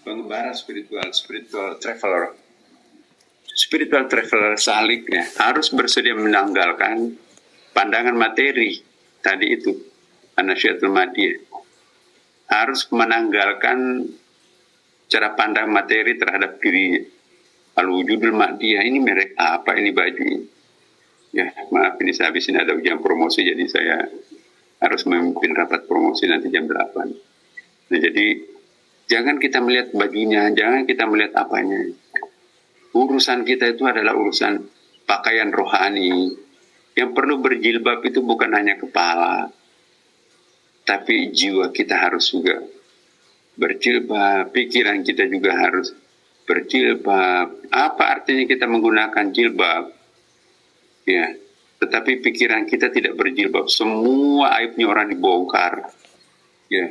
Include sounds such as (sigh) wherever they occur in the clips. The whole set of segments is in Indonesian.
pengembara spiritual, spiritual traveler. Spiritual traveler saliknya harus bersedia menanggalkan pandangan materi tadi itu, anasyatul madiyah. Harus menanggalkan cara pandang materi terhadap dirinya. Al-wujudul madiyah ini merek apa ini baju ini? Ya, maaf ini saya habis ini ada ujian promosi jadi saya harus memimpin rapat promosi nanti jam 8. Nah, jadi jangan kita melihat bajunya, jangan kita melihat apanya. Urusan kita itu adalah urusan pakaian rohani. Yang perlu berjilbab itu bukan hanya kepala, tapi jiwa kita harus juga berjilbab, pikiran kita juga harus berjilbab. Apa artinya kita menggunakan jilbab? Ya, tetapi pikiran kita tidak berjilbab. Semua aibnya orang dibongkar. Ya,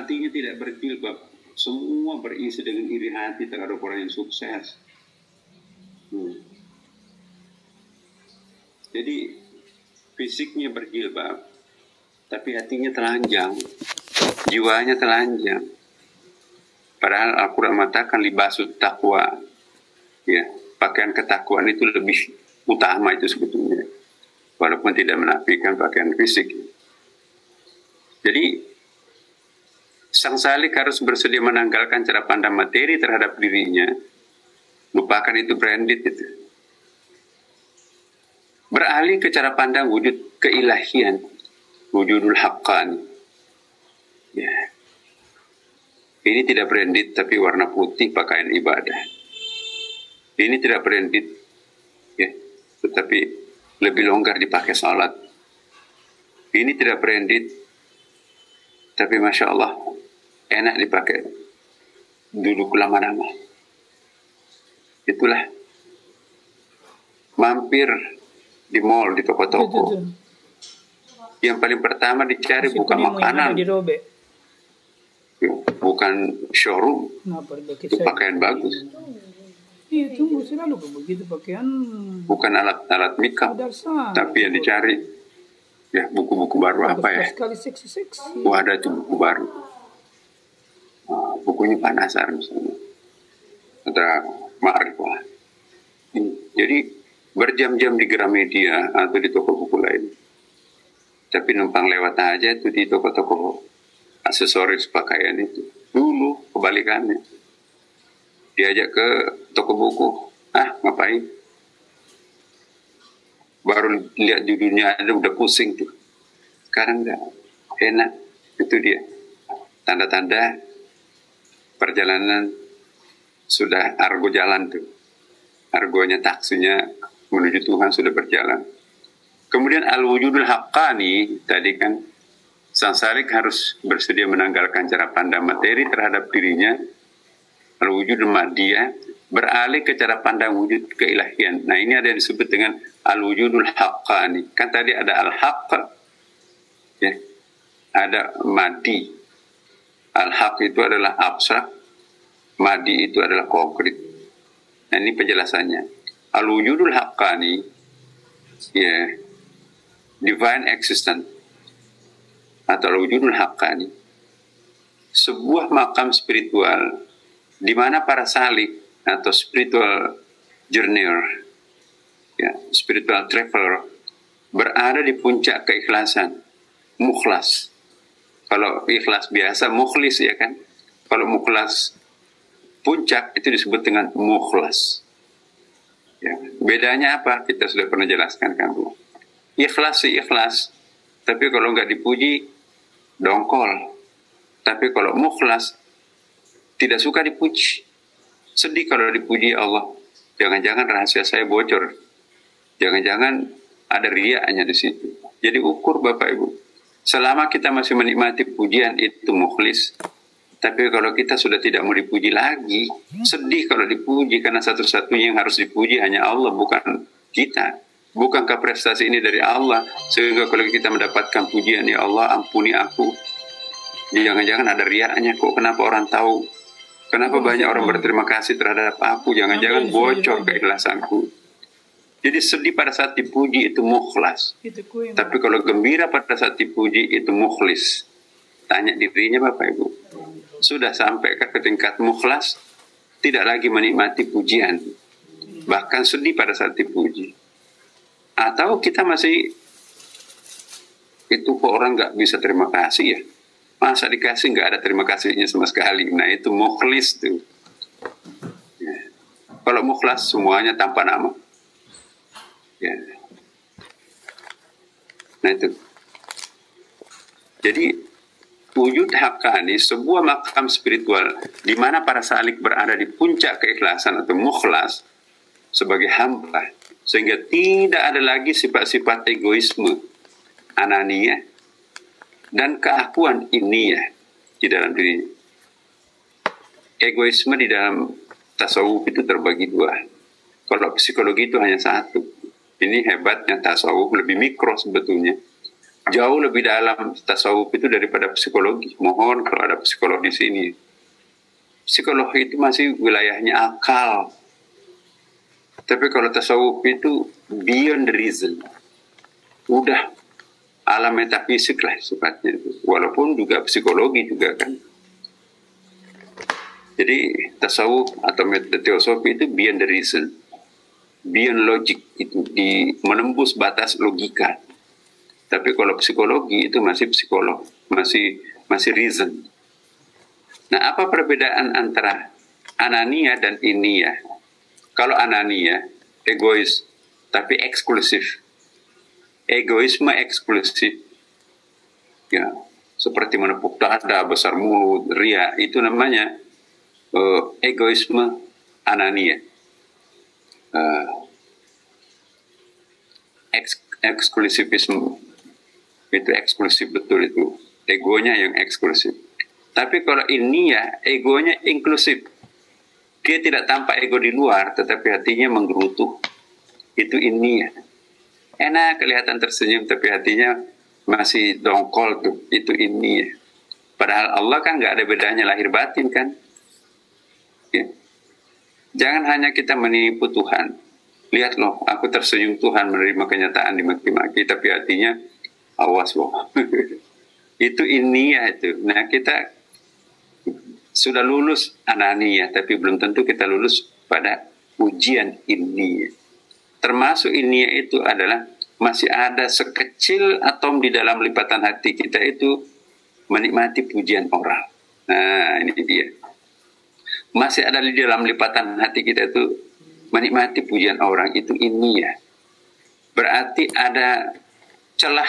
hatinya tidak berjilbab. Semua berisi dengan iri hati terhadap orang yang sukses. Hmm. Jadi fisiknya berjilbab, tapi hatinya telanjang, jiwanya telanjang. Padahal Al-Quran mengatakan libasut takwa. Ya, pakaian ketakwaan itu lebih utama itu sebetulnya. Walaupun tidak menafikan pakaian fisik. Jadi sang salik harus bersedia menanggalkan cara pandang materi terhadap dirinya. Lupakan itu branded itu. Beralih ke cara pandang wujud keilahian. Wujudul haqqan. Ya. Ini tidak branded tapi warna putih pakaian ibadah. Ini tidak branded. Ya tetapi lebih longgar dipakai salat. Ini tidak branded, tapi masya Allah enak dipakai duduk lama-lama. Itulah mampir di mall, di toko-toko. Yang paling pertama dicari bukan makanan, bukan showroom, itu pakaian bagus. Iya tunggu selalu begitu pakaian. Bukan alat-alat makeup, tapi yang dicari ya buku-buku baru apa ya? Wah ada tuh buku baru. Bukunya Panasar misalnya. Ada Ma'rifah. Jadi berjam-jam di Gramedia atau di toko buku lain. Tapi numpang lewat aja itu di toko-toko aksesoris pakaian itu. Dulu kebalikannya diajak ke toko buku ah ngapain baru lihat judulnya ada udah pusing tuh sekarang enggak enak itu dia tanda-tanda perjalanan sudah argo jalan tuh argonya taksinya menuju Tuhan sudah berjalan kemudian al-wujudul haqqani tadi kan sang sarik harus bersedia menanggalkan cara pandang materi terhadap dirinya al-wujud madiyah beralih ke cara pandang wujud keilahian. Nah ini ada yang disebut dengan al-wujudul haqqani. Kan tadi ada al-haqq, ya. ada madi. Al-haq itu adalah abstrak, madi itu adalah konkret. Nah ini penjelasannya. Al-wujudul haqqani, ya, divine existence, atau al-wujudul haqqani, sebuah makam spiritual di mana para salik atau spiritual journeyer, ya, spiritual traveler berada di puncak keikhlasan, mukhlas. Kalau ikhlas biasa, mukhlis ya kan. Kalau mukhlas puncak itu disebut dengan mukhlas. Ya. Bedanya apa? Kita sudah pernah jelaskan kan Bu. Ikhlas sih ikhlas. Tapi kalau nggak dipuji, dongkol. Tapi kalau mukhlas, tidak suka dipuji. Sedih kalau dipuji Allah. Jangan-jangan rahasia saya bocor. Jangan-jangan ada riaknya di situ. Jadi ukur Bapak Ibu. Selama kita masih menikmati pujian itu mukhlis. Tapi kalau kita sudah tidak mau dipuji lagi, sedih kalau dipuji karena satu-satunya yang harus dipuji hanya Allah bukan kita. Bukankah prestasi ini dari Allah sehingga kalau kita mendapatkan pujian ya Allah ampuni aku. Jangan-jangan ada riaknya kok kenapa orang tahu Kenapa banyak orang berterima kasih terhadap aku? Jangan-jangan bocor keikhlasanku. Jadi sedih pada saat dipuji itu mukhlas. Tapi kalau gembira pada saat dipuji itu mukhlis. Tanya dirinya Bapak Ibu. sudah sampai ke tingkat mukhlas, tidak lagi menikmati pujian, bahkan sedih pada saat dipuji. Atau kita masih itu kok orang nggak bisa terima kasih ya? Masa dikasih nggak ada terima kasihnya sama sekali. Nah itu mukhlis tuh. Ya. Kalau mukhlas semuanya tanpa nama. Ya. Nah itu. Jadi wujud hakani sebuah makam spiritual di mana para salik berada di puncak keikhlasan atau mukhlas sebagai hamba sehingga tidak ada lagi sifat-sifat egoisme anania dan keakuan ini ya di dalam diri egoisme di dalam tasawuf itu terbagi dua kalau psikologi itu hanya satu ini hebatnya tasawuf lebih mikro sebetulnya jauh lebih dalam tasawuf itu daripada psikologi. Mohon kalau ada psikolog di sini. Psikologi itu masih wilayahnya akal. Tapi kalau tasawuf itu beyond reason. Udah alam metafisik lah sifatnya itu. Walaupun juga psikologi juga kan. Jadi tasawuf atau teosofi itu beyond the reason. Beyond logic itu di menembus batas logika tapi kalau psikologi itu masih psikolog, masih masih reason. Nah, apa perbedaan antara anania dan inia? Kalau anania, egois, tapi eksklusif. Egoisme eksklusif. Ya, seperti menepuk dada, besar mulut, ria, itu namanya uh, egoisme anania. Uh, eks eksklusivisme itu eksklusif betul itu. Egonya yang eksklusif. Tapi kalau ini ya egonya inklusif. Dia tidak tampak ego di luar tetapi hatinya menggerutu. Itu ini ya. Enak kelihatan tersenyum tapi hatinya masih dongkol tuh. Itu ini ya. Padahal Allah kan nggak ada bedanya lahir batin kan. Ya. Jangan hanya kita menipu Tuhan. Lihat loh aku tersenyum Tuhan menerima kenyataan dimaki-maki tapi hatinya awas loh. (laughs) Itu ini ya itu. Nah kita sudah lulus anania tapi belum tentu kita lulus pada ujian ini termasuk ini itu adalah masih ada sekecil atom di dalam lipatan hati kita itu menikmati pujian orang. Nah ini dia masih ada di dalam lipatan hati kita itu menikmati pujian orang itu ini ya. Berarti ada celah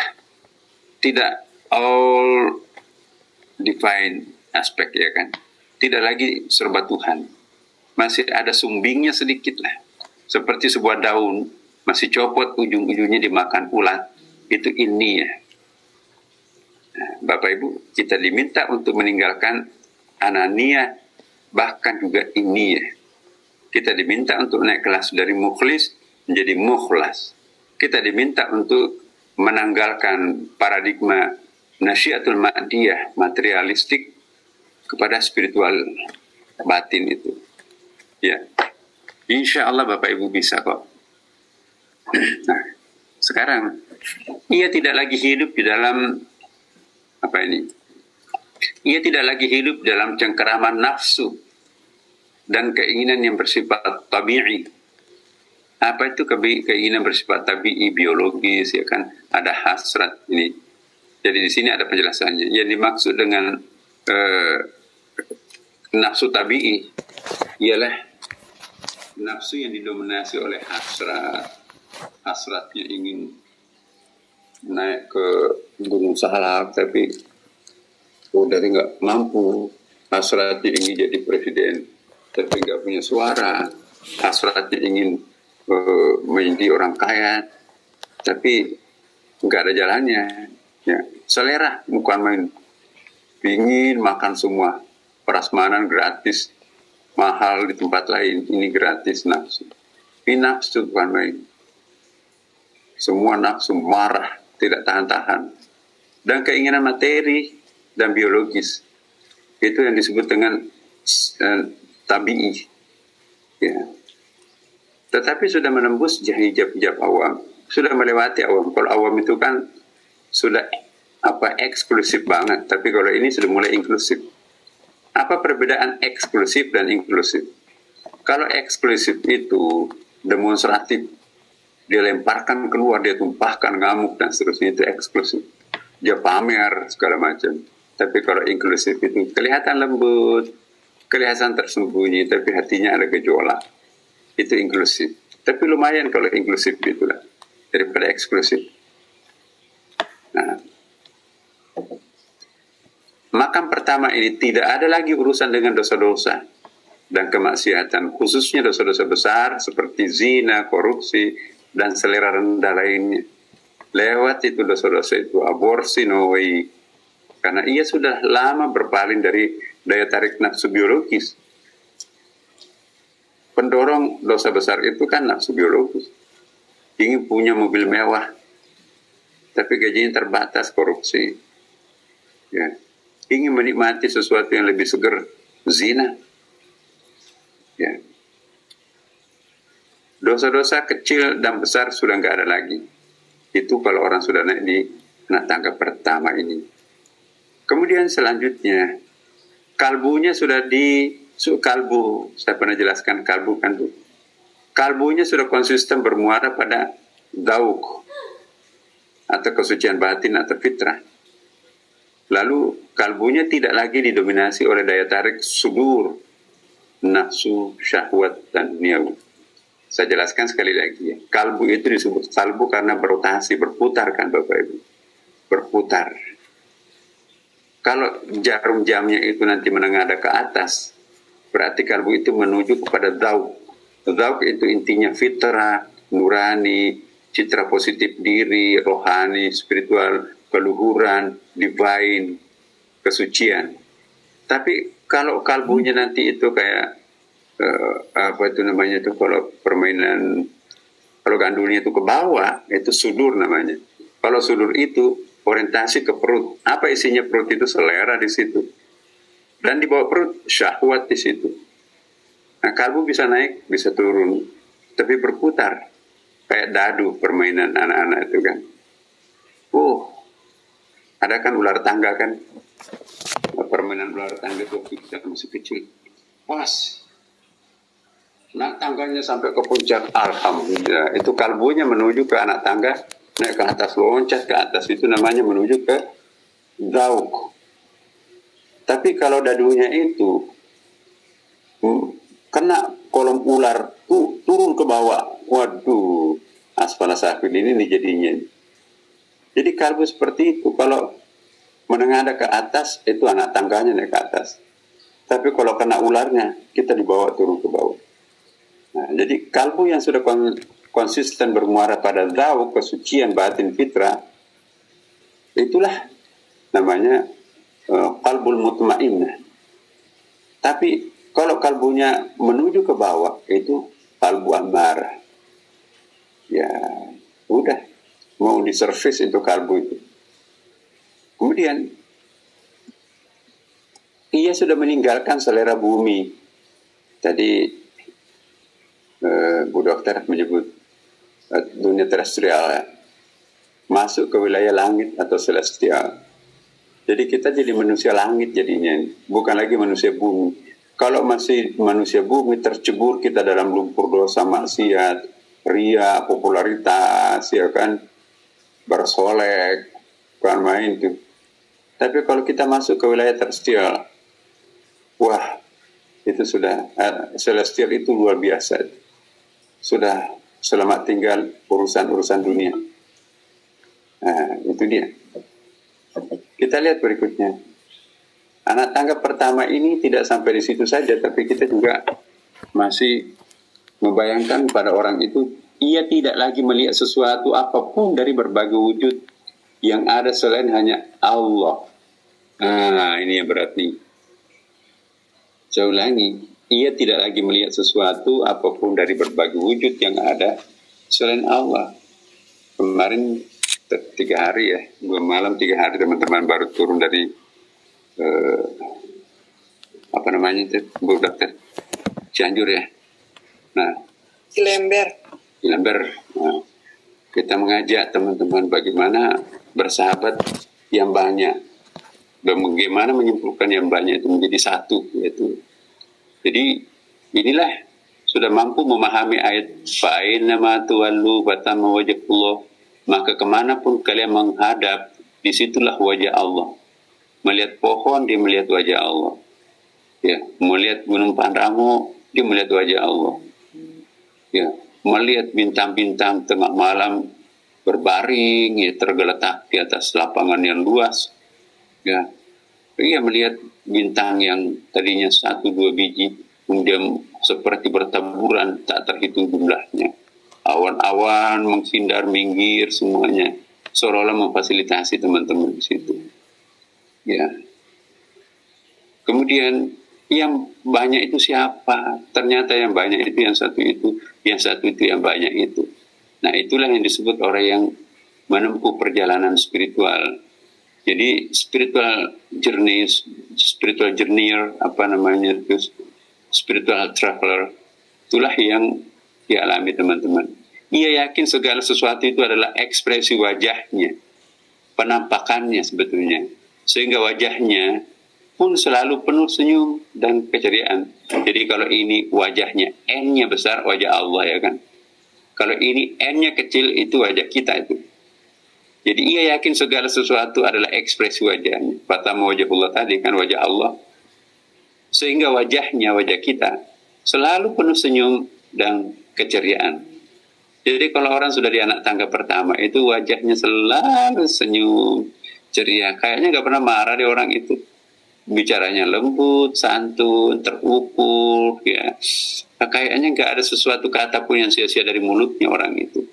tidak all divine aspek ya kan. Tidak lagi serba Tuhan. Masih ada sumbingnya sedikit lah. Seperti sebuah daun masih copot ujung-ujungnya dimakan ulat itu ini ya. Nah, Bapak Ibu kita diminta untuk meninggalkan anania bahkan juga ini ya kita diminta untuk naik kelas dari mukhlis menjadi mukhlas kita diminta untuk menanggalkan paradigma nasyiatul ma'diyah materialistik kepada spiritual batin itu. Ya. Insya Allah Bapak Ibu bisa kok. (clears throat) Nah, sekarang ia tidak lagi hidup di dalam apa ini? Ia tidak lagi hidup dalam cengkeraman nafsu dan keinginan yang bersifat tabi'i. Apa itu keinginan bersifat tabii? Biologis ya kan? Ada hasrat ini. Jadi di sini ada penjelasannya. Yang dimaksud dengan uh, nafsu tabii ialah nafsu yang didominasi oleh hasrat. Hasratnya ingin naik ke gunung salak tapi udah nggak mampu hasratnya ingin jadi presiden tapi nggak punya suara. Hasratnya ingin uh, menjadi orang kaya. Tapi nggak ada jalannya. Ya selera bukan main. Ingin makan semua. Prasmanan gratis. Mahal di tempat lain ini gratis nafsu. Ini nafsu bukan main. Semua nafsu marah tidak tahan-tahan. Dan keinginan materi dan biologis. Itu yang disebut dengan uh, tabii ya tetapi sudah menembus hijab-hijab awam, sudah melewati awam. Kalau awam itu kan sudah apa eksklusif banget, tapi kalau ini sudah mulai inklusif. apa perbedaan eksklusif dan inklusif? Kalau eksklusif itu demonstratif, dia lemparkan keluar, dia tumpahkan ngamuk dan seterusnya itu eksklusif. Dia pamer segala macam. Tapi kalau inklusif itu kelihatan lembut, kelihatan tersembunyi, tapi hatinya ada gejolak. Itu inklusif. Tapi lumayan kalau inklusif itulah daripada eksklusif. Nah, makam pertama ini tidak ada lagi urusan dengan dosa-dosa dan kemaksiatan, khususnya dosa-dosa besar seperti zina, korupsi, dan selera rendah lainnya. Lewat itu dosa-dosa itu, aborsi, no way. Karena ia sudah lama berpaling dari daya tarik nafsu biologis. Pendorong dosa besar itu kan nafsu biologis. Ingin punya mobil mewah, tapi gajinya terbatas korupsi. Ya. Ingin menikmati sesuatu yang lebih seger, zina. Ya. Dosa-dosa kecil dan besar sudah nggak ada lagi. Itu kalau orang sudah naik di anak tangga pertama ini. Kemudian selanjutnya, kalbunya sudah di kalbu, saya pernah jelaskan kalbu kan tuh. Kalbunya sudah konsisten bermuara pada dauk atau kesucian batin atau fitrah. Lalu kalbunya tidak lagi didominasi oleh daya tarik sudur, nafsu, syahwat, dan duniawi. Saya jelaskan sekali lagi ya. Kalbu itu disebut kalbu karena berotasi, berputar kan Bapak Ibu. Berputar. Kalau jarum jamnya itu nanti menengadah ke atas, berarti kalbu itu menuju kepada dauk. Dauk itu intinya fitrah, nurani, citra positif diri, rohani, spiritual, keluhuran, divine, kesucian. Tapi kalau kalbunya nanti itu kayak uh, apa itu namanya itu kalau permainan kalau gandulnya itu ke bawah itu sudur namanya. Kalau sudur itu orientasi ke perut. Apa isinya perut itu selera di situ. Dan di bawah perut syahwat di situ. Nah kalbu bisa naik, bisa turun, tapi berputar kayak dadu permainan anak-anak itu kan. Oh, ada kan ular tangga kan? Permainan ular tangga itu waktu kita masih kecil. Pas, Nah tangganya sampai ke puncak, alhamdulillah. Itu kalbunya menuju ke anak tangga, naik ke atas loncat ke atas itu namanya menuju ke dauk. Tapi kalau dadunya itu hmm, kena kolom ular tuh turun ke bawah, waduh, aspala sakit ini nih jadinya. Jadi kalbu seperti itu kalau menengah ke atas itu anak tangganya naik ke atas. Tapi kalau kena ularnya kita dibawa turun ke bawah. Nah, jadi kalbu yang sudah konsisten bermuara pada dau kesucian batin fitrah itulah namanya uh, kalbul mutmainnah. Tapi kalau kalbunya menuju ke bawah itu kalbu amarah. Ya, udah mau diservis itu kalbu itu. Kemudian ia sudah meninggalkan selera bumi. Tadi uh, Bu Dokter menyebut dunia terestrial ya. masuk ke wilayah langit atau celestial. Jadi kita jadi manusia langit jadinya, bukan lagi manusia bumi. Kalau masih manusia bumi tercebur kita dalam lumpur dosa maksiat, ria, popularitas, ya kan, bersolek, bukan main tuh. Tapi kalau kita masuk ke wilayah terestrial, wah, itu sudah, uh, celestial itu luar biasa sudah selamat tinggal urusan-urusan dunia. Nah, itu dia. Kita lihat berikutnya. Anak tangga pertama ini tidak sampai di situ saja, tapi kita juga masih membayangkan pada orang itu ia tidak lagi melihat sesuatu apa pun dari berbagai wujud yang ada selain hanya Allah. Nah, ini yang berat nih. Saya ulangi, ia tidak lagi melihat sesuatu apa pun dari berbagai wujud yang ada selain Allah. Kemarin tiga hari ya, dua malam tiga hari teman-teman baru turun dari uh, apa namanya itu, Bu Dokter Cianjur ya. Nah, Cilember. Cilember. Nah, kita mengajak teman-teman bagaimana bersahabat yang banyak. bagaimana menyimpulkan yang banyak itu menjadi satu yaitu jadi inilah sudah mampu memahami ayat fa'in nama tuwallu batama wajahullah maka ke mana pun kalian menghadap di situlah wajah Allah. Melihat pohon dia melihat wajah Allah. Ya melihat gunung Panoramah dia melihat wajah Allah. Ya melihat bintang-bintang tengah malam berbaring ya tergeletak di atas lapangan yang luas. Ya ia melihat bintang yang tadinya satu dua biji kemudian seperti bertaburan tak terhitung jumlahnya. Awan-awan menghindar minggir semuanya. Seolah-olah memfasilitasi teman-teman di situ. Ya. Kemudian yang banyak itu siapa? Ternyata yang banyak itu yang satu itu yang satu itu yang banyak itu. Nah itulah yang disebut orang yang menempuh perjalanan spiritual jadi spiritual journey spiritual journeyer apa namanya itu spiritual traveler itulah yang dialami teman-teman ia yakin segala sesuatu itu adalah ekspresi wajahnya penampakannya sebetulnya sehingga wajahnya pun selalu penuh senyum dan keceriaan. Jadi kalau ini wajahnya N-nya besar, wajah Allah ya kan. Kalau ini N-nya kecil, itu wajah kita itu. Jadi ia yakin segala sesuatu adalah ekspresi wajahnya. Pertama wajah Allah tadi kan wajah Allah. Sehingga wajahnya, wajah kita, selalu penuh senyum dan keceriaan. Jadi kalau orang sudah di anak tangga pertama, itu wajahnya selalu senyum, ceria. Kayaknya nggak pernah marah di orang itu bicaranya lembut, santun, terukur, ya. Nah, kayaknya nggak ada sesuatu kata pun yang sia-sia dari mulutnya orang itu.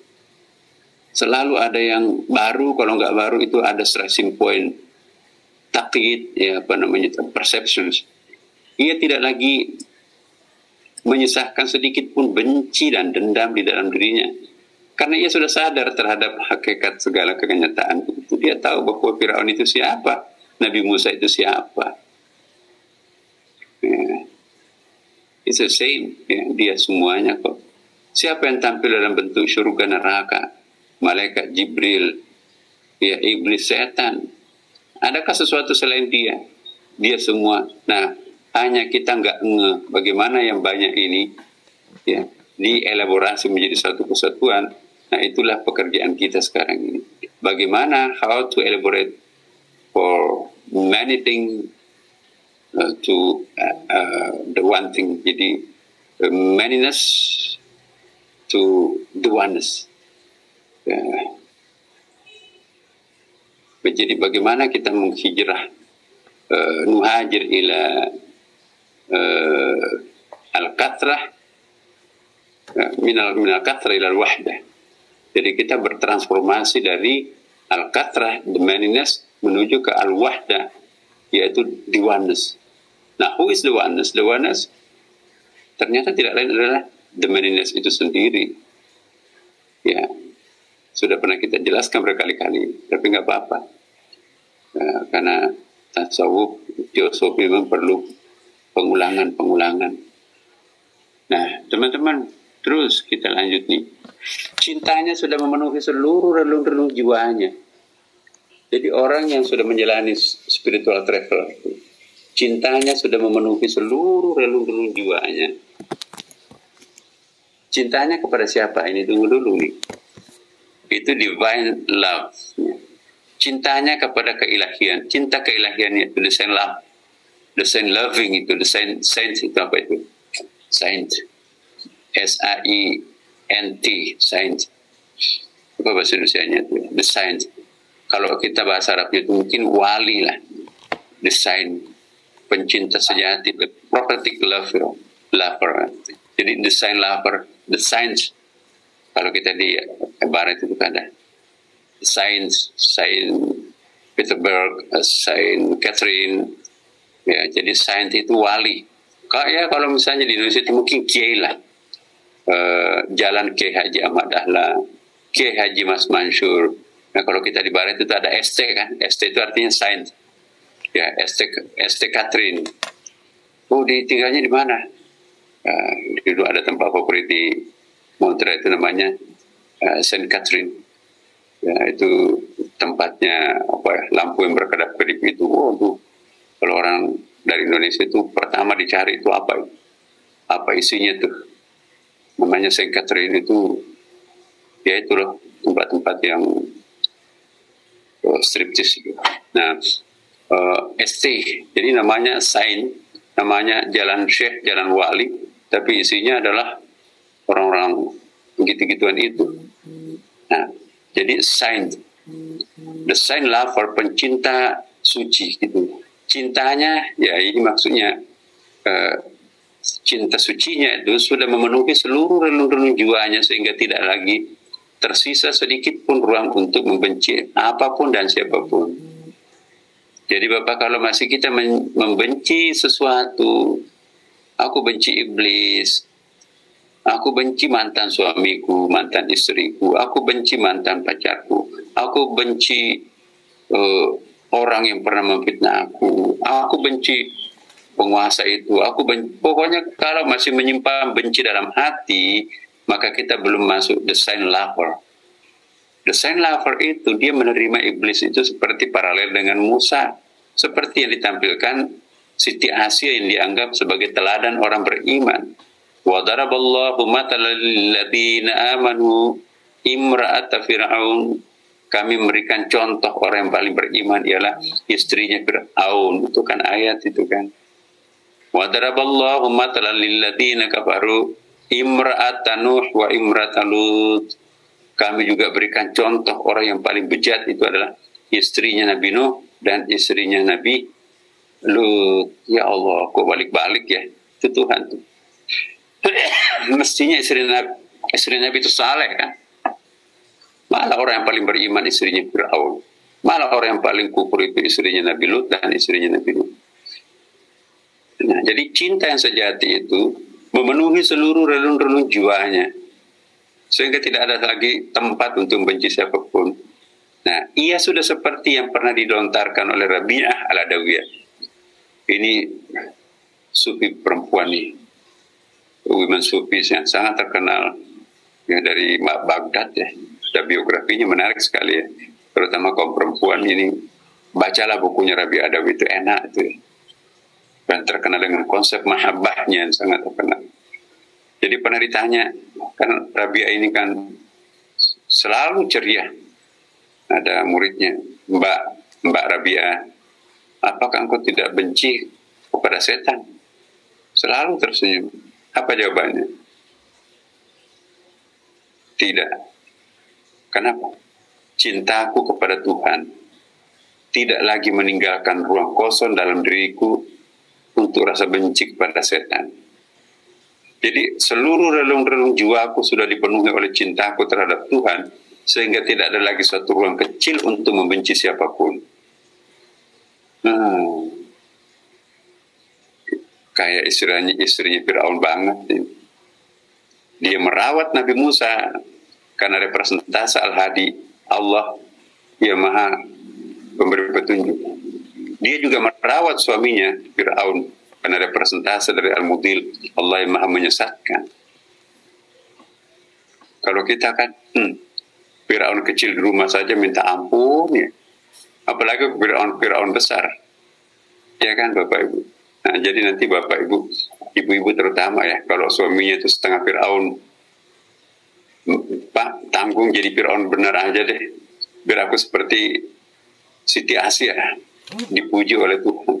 Selalu ada yang baru, kalau nggak baru itu ada stressing point, takit, ya apa namanya, perceptions. Ia tidak lagi menyisahkan sedikit pun benci dan dendam di dalam dirinya. Karena ia sudah sadar terhadap hakikat segala kenyataan itu. Dia tahu bahwa Firaun itu siapa, Nabi Musa itu siapa. Yeah. It's the same. Yeah, dia semuanya kok. Siapa yang tampil dalam bentuk surga neraka? Malaikat Jibril, ya iblis setan. Adakah sesuatu selain dia? Dia semua. Nah, hanya kita nggak nge bagaimana yang banyak ini ya dielaborasi menjadi satu kesatuan. Nah, itulah pekerjaan kita sekarang ini. Bagaimana how to elaborate for many things uh, to uh, uh, the one thing. Jadi uh, manyness to the oneness. Uh, jadi bagaimana kita menghijrah uh, nuhajir ila uh, al-katrah uh, minal minal katrah ila al-wahdah. Jadi kita bertransformasi dari al-katrah, the manyness, menuju ke al-wahdah, yaitu the oneness. Nah, who is the oneness? The oneness ternyata tidak lain adalah the manyness itu sendiri. Ya, sudah pernah kita jelaskan berkali-kali, tapi nggak apa-apa. Ya, karena tasawuf, filosofi memang perlu pengulangan-pengulangan. Nah, teman-teman, terus kita lanjut nih. Cintanya sudah memenuhi seluruh relung-relung jiwanya. Jadi orang yang sudah menjalani spiritual travel, cintanya sudah memenuhi seluruh relung-relung jiwanya. Cintanya kepada siapa? Ini tunggu dulu nih. Itu divine love. Cintanya kepada keilahian. Cinta keilahian itu same love. Same loving itu, same saint itu apa itu? Saint. S-A-I-N-T. Saint. Apa bahasa Indonesia-nya itu? The saint. Kalau kita bahasa Arabnya itu mungkin wali lah. The saint. Pencinta sejati. Prophetic lover. Lover. Jadi the saint lover. The saints. Kalau kita di barat itu ada. The saints. Saint Peterburg. Saint Catherine. Ya, jadi saint itu wali. Kayak kalau misalnya di Indonesia itu mungkin kiai lah. Uh, Jalan Kiai Haji Ahmad Dahlan, Kiai Haji Mas Mansur. Nah kalau kita di barat itu ada ST kan, ST itu artinya saint. Ya, ST ST Catherine. Oh, di tinggalnya di mana? Uh, dulu ada tempat favorit di Montreal itu namanya uh, Saint Catherine. Ya, itu tempatnya apa ya, lampu yang berkedap kedip itu oh tuh kalau orang dari Indonesia itu pertama dicari itu apa apa isinya tuh namanya Saint Catherine itu ya itu loh tempat-tempat yang uh, striptease gitu. Nah, uh, ST, jadi namanya Saint, namanya Jalan Syekh, Jalan Wali, tapi isinya adalah orang-orang gitu-gituan itu. Nah, jadi Saint, the Saint lover, pencinta suci gitu. Cintanya, ya ini maksudnya uh, cinta sucinya itu sudah memenuhi seluruh relung-relung jiwanya sehingga tidak lagi tersisa sedikit pun ruang untuk membenci apa pun dan siapa pun. Jadi Bapak kalau masih kita membenci sesuatu, aku benci iblis, aku benci mantan suamiku, mantan istriku, aku benci mantan pacarku, aku benci uh, orang yang pernah memfitnah aku, aku benci penguasa itu, aku benci, pokoknya kalau masih menyimpan benci dalam hati, maka kita belum masuk desain lover. Desain lover itu dia menerima iblis itu seperti paralel dengan Musa, seperti yang ditampilkan Siti Asia yang dianggap sebagai teladan orang beriman. Wa daraballahu matalan amanu imra'ata fir'aun kami memberikan contoh orang yang paling beriman ialah istrinya Fir'aun itu kan ayat itu kan wa daraballahu matalan kafaru imra'atan Nuh wa imra'atan Lut. Kami juga berikan contoh orang yang paling bejat itu adalah istrinya Nabi Nuh dan istrinya Nabi Lut. Ya Allah, kok balik-balik ya? Itu Tuhan tuh. (coughs) Mestinya istri Nabi, istri Nabi itu saleh kan? Malah orang yang paling beriman istrinya Fir'aun. Malah orang yang paling kufur itu istrinya Nabi Lut dan istrinya Nabi Lut. Nah, jadi cinta yang sejati itu memenuhi seluruh relung-relung jiwanya sehingga tidak ada lagi tempat untuk membenci siapa pun. Nah, ia sudah seperti yang pernah didontarkan oleh Rabi'ah al-Adawiyah. Ini sufi perempuan nih. Women sufi yang sangat terkenal ya dari Baghdad ya. Sudah biografinya menarik sekali ya. Terutama kaum perempuan ini bacalah bukunya Rabi'ah Adawi itu enak itu ya dan terkenal dengan konsep mahabbahnya yang sangat terkenal. Jadi pernah ditanya, kan Rabia ini kan selalu ceria. Ada muridnya, Mbak, Mbak Rabia, apakah engkau tidak benci kepada setan? Selalu tersenyum. Apa jawabannya? Tidak. Kenapa? Cintaku kepada Tuhan tidak lagi meninggalkan ruang kosong dalam diriku untuk rasa benci kepada setan. Jadi seluruh relung-relung jiwaku sudah dipenuhi oleh cintaku terhadap Tuhan sehingga tidak ada lagi suatu ruang kecil untuk membenci siapa pun. Hmm. Kayak istrinya istrinya Firaun banget. Dia merawat Nabi Musa karena representasi Al-Hadi Allah yang maha memberi petunjuk dia juga merawat suaminya, Fir'aun, karena representasi dari Al-Mudil, Allah yang maha menyesatkan. Kalau kita kan, hmm, Fir'aun kecil di rumah saja minta ampun ya. Apalagi Fir'aun besar. Ya kan Bapak Ibu. Nah jadi nanti Bapak Ibu, Ibu-ibu terutama ya, kalau suaminya itu setengah Fir'aun, Pak, tanggung jadi Fir'aun benar aja deh. Biar aku seperti Siti Asia dipuji oleh Tuhan.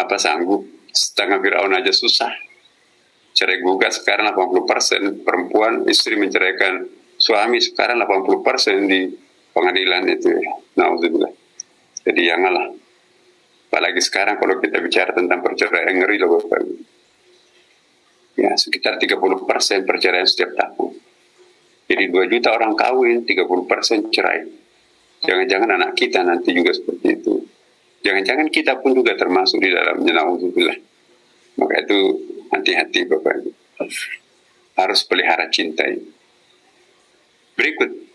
Apa sanggup? Setengah Fir'aun aja susah. Cerai gugat sekarang 80% perempuan istri menceraikan suami sekarang 80% di pengadilan itu. Nauzubillah. Jadi janganlah. Apalagi sekarang kalau kita bicara tentang perceraian ngeri loh Bapak Ibu. Ya, sekitar 30% perceraian setiap tahun. Jadi 2 juta orang kawin, 30% cerai. Jangan-jangan anak kita nanti juga seperti itu. Jangan-jangan kita pun juga termasuk di dalamnya. Na'udzubillah. Maka itu hati-hati Bapak Ibu. Harus pelihara cinta ini. Berikut.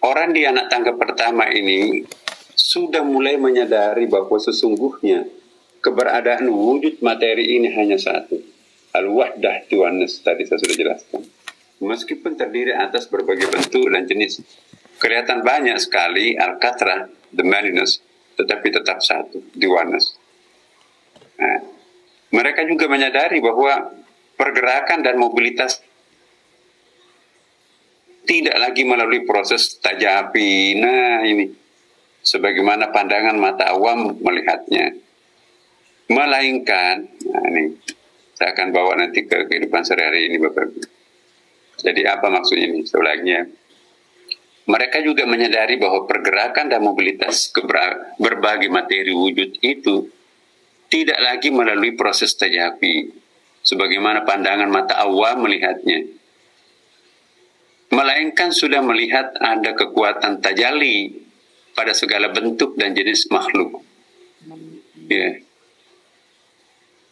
Orang di anak tangga pertama ini sudah mulai menyadari bahwa sesungguhnya keberadaan wujud materi ini hanya satu. Al-wahdah Tuhan tadi saya sudah jelaskan. meskipun terdiri atas berbagai bentuk dan jenis. Kelihatan banyak sekali Alcatra, the Marinus, tetapi tetap satu, Oneness. Nah, mereka juga menyadari bahwa pergerakan dan mobilitas tidak lagi melalui proses tajapi. Nah ini, sebagaimana pandangan mata awam melihatnya. Melainkan, nah ini, saya akan bawa nanti ke kehidupan sehari-hari ini Bapak. Jadi apa maksudnya ini? Sebenarnya mereka juga menyadari bahwa pergerakan dan mobilitas berbagai materi wujud itu tidak lagi melalui proses tajapi sebagaimana pandangan mata awam melihatnya melainkan sudah melihat ada kekuatan tajali pada segala bentuk dan jenis makhluk. Ya.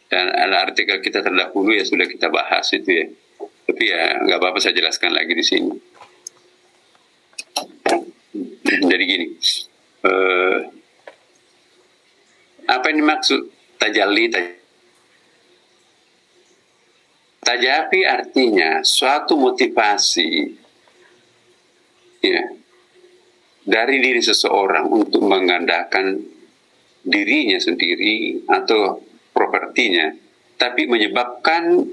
Dan ada artikel kita terdahulu ya sudah kita bahas itu ya. Tapi ya nggak apa-apa saya jelaskan lagi di sini. Jadi gini uh, apa yang dimaksud tajalli tajapi artinya suatu motivasi ya. Dari diri seseorang untuk mengandalkan dirinya sendiri atau propertinya tapi menyebabkan